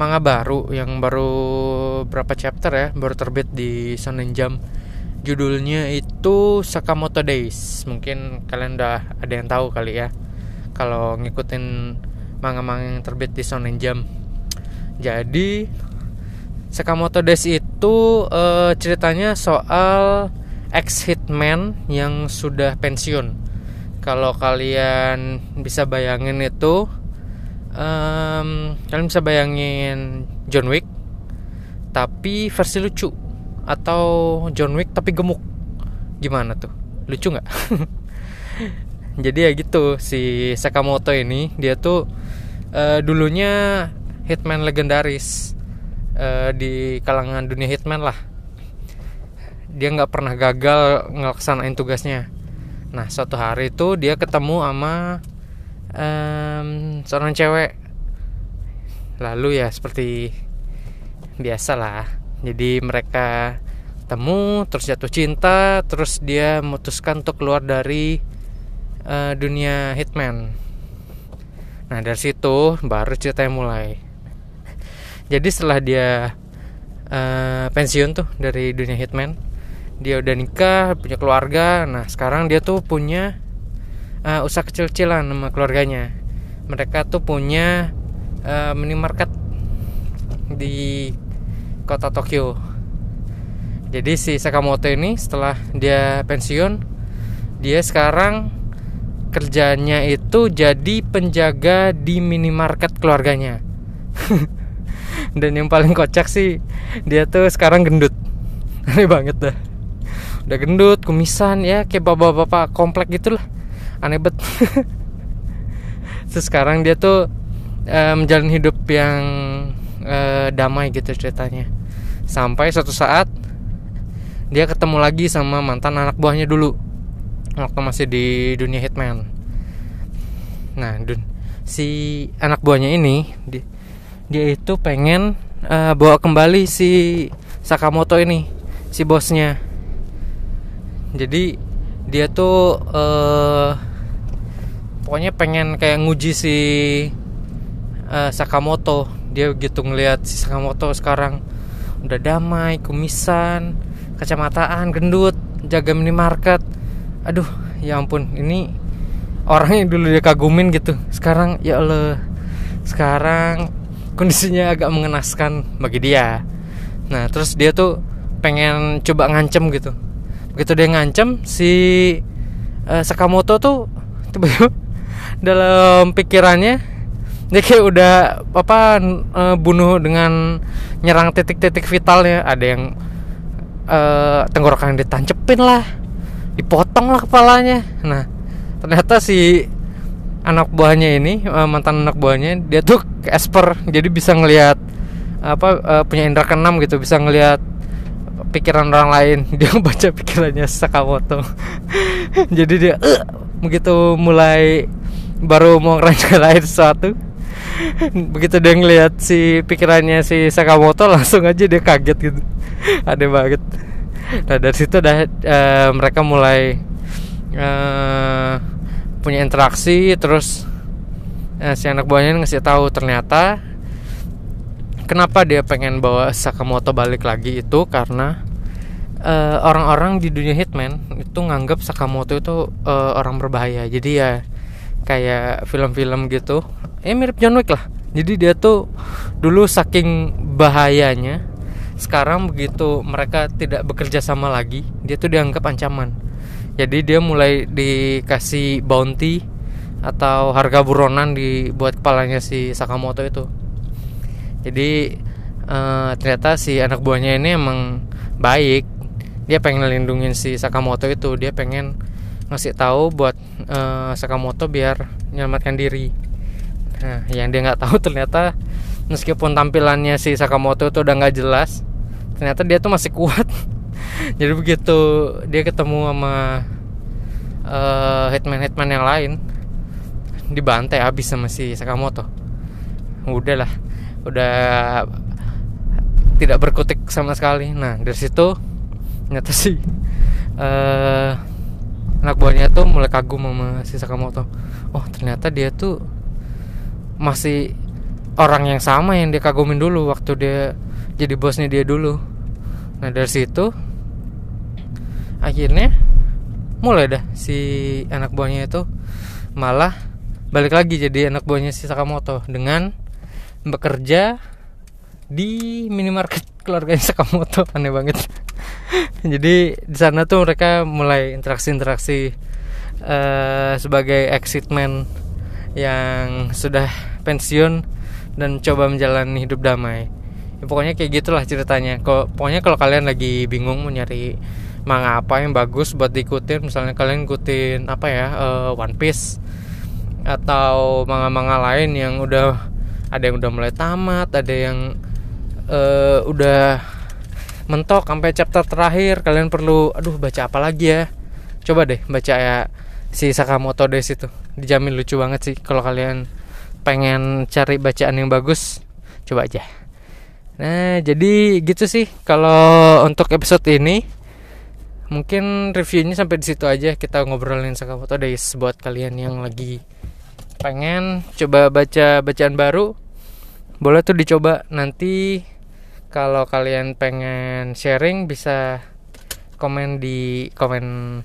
manga baru yang baru berapa chapter ya baru terbit di Shonen Jump. Judulnya itu Sakamoto Days. Mungkin kalian udah ada yang tahu kali ya kalau ngikutin manga-manga yang terbit di Shonen Jump. Jadi Sakamoto Days itu uh, ceritanya soal ex hitman yang sudah pensiun. Kalau kalian bisa bayangin itu um, kalian bisa bayangin John Wick tapi versi lucu atau John Wick tapi gemuk. Gimana tuh? Lucu nggak? Jadi ya gitu si Sakamoto ini dia tuh uh, dulunya hitman legendaris uh, di kalangan dunia hitman lah. Dia nggak pernah gagal ngelaksanain tugasnya. Nah suatu hari itu dia ketemu sama um, seorang cewek. Lalu ya seperti biasa lah. Jadi mereka temu terus jatuh cinta terus dia memutuskan untuk keluar dari uh, dunia hitman. Nah dari situ baru ceritanya mulai. Jadi setelah dia uh, pensiun tuh dari dunia hitman dia udah nikah punya keluarga. Nah sekarang dia tuh punya uh, usaha kecil-kecilan sama keluarganya. Mereka tuh punya uh, minimarket di kota Tokyo. Jadi si Sakamoto ini setelah dia pensiun dia sekarang kerjanya itu jadi penjaga di minimarket keluarganya. Dan yang paling kocak sih dia tuh sekarang gendut. Aneh banget dah. Udah gendut kumisan ya kayak bapak-bapak komplek gitulah aneh bet. Terus sekarang dia tuh uh, menjalani hidup yang uh, damai gitu ceritanya. Sampai suatu saat dia ketemu lagi sama mantan anak buahnya dulu waktu masih di dunia hitman. Nah dun si anak buahnya ini di, dia itu pengen uh, bawa kembali si Sakamoto ini si bosnya. Jadi dia tuh uh, pokoknya pengen kayak nguji si uh, Sakamoto. Dia gitu ngelihat si Sakamoto sekarang udah damai kumisan kacamataan gendut jaga minimarket. Aduh ya ampun ini orang yang dulu dia kagumin gitu. Sekarang ya Allah sekarang kondisinya agak mengenaskan bagi dia. Nah terus dia tuh pengen coba ngancem gitu. Begitu dia ngancem si uh, Sakamoto tuh tiba-tiba dalam pikirannya dia kayak udah apa uh, bunuh dengan nyerang titik-titik vitalnya. Ada yang uh, tenggorokan ditancepin lah dipotong lah kepalanya. Nah ternyata si anak buahnya ini uh, mantan anak buahnya dia tuh esper jadi bisa ngelihat apa uh, punya indera keenam gitu bisa ngelihat pikiran orang lain. Dia baca pikirannya Sakamoto jadi dia uh, begitu mulai baru mau ngerencanain sesuatu. Begitu dia ngeliat si pikirannya si Sakamoto langsung aja dia kaget gitu. Ada banget. Nah dari situ dah uh, mereka mulai uh, punya interaksi terus uh, si anak buahnya ngasih tahu ternyata kenapa dia pengen bawa Sakamoto balik lagi itu karena orang-orang uh, di dunia hitman itu nganggap Sakamoto itu uh, orang berbahaya. Jadi ya kayak film-film gitu ya mirip John Wick lah. Jadi dia tuh dulu saking bahayanya sekarang begitu mereka tidak bekerja sama lagi dia tuh dianggap ancaman. Jadi dia mulai dikasih bounty atau harga buronan dibuat kepalanya si Sakamoto itu. Jadi uh, ternyata si anak buahnya ini emang baik. Dia pengen melindungi si Sakamoto itu. Dia pengen ngasih tahu buat uh, Sakamoto biar menyelamatkan diri. Nah, yang dia nggak tahu ternyata meskipun tampilannya si Sakamoto itu udah nggak jelas, ternyata dia tuh masih kuat. Jadi begitu dia ketemu sama uh, hitman-hitman yang lain, dibantai habis sama si Sakamoto. Udahlah, udah tidak berkutik sama sekali. Nah dari situ ternyata sih uh, anak buahnya tuh mulai kagum sama si Sakamoto. Oh ternyata dia tuh masih orang yang sama yang dia kagumin dulu waktu dia jadi bosnya dia dulu. Nah dari situ akhirnya mulai dah si anak buahnya itu malah balik lagi jadi anak buahnya si Sakamoto dengan bekerja di minimarket keluarganya Sakamoto. Aneh banget jadi di sana tuh mereka mulai interaksi-interaksi uh, sebagai exit man yang sudah pensiun dan coba menjalani hidup damai. Ya, pokoknya kayak gitulah ceritanya. Kok pokoknya kalau kalian lagi bingung mau nyari manga apa yang bagus buat diikutin misalnya kalian ikutin apa ya uh, One Piece atau manga-manga lain yang udah ada yang udah mulai tamat ada yang uh, udah mentok sampai chapter terakhir kalian perlu aduh baca apa lagi ya? Coba deh baca ya si Sakamoto Days itu dijamin lucu banget sih kalau kalian pengen cari bacaan yang bagus. Coba aja. Nah jadi gitu sih kalau untuk episode ini. Mungkin reviewnya sampai di situ aja kita ngobrolin Sakamoto Days buat kalian yang lagi pengen coba baca bacaan baru. Boleh tuh dicoba nanti kalau kalian pengen sharing bisa komen di komen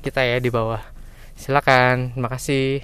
kita ya di bawah. Silakan terima kasih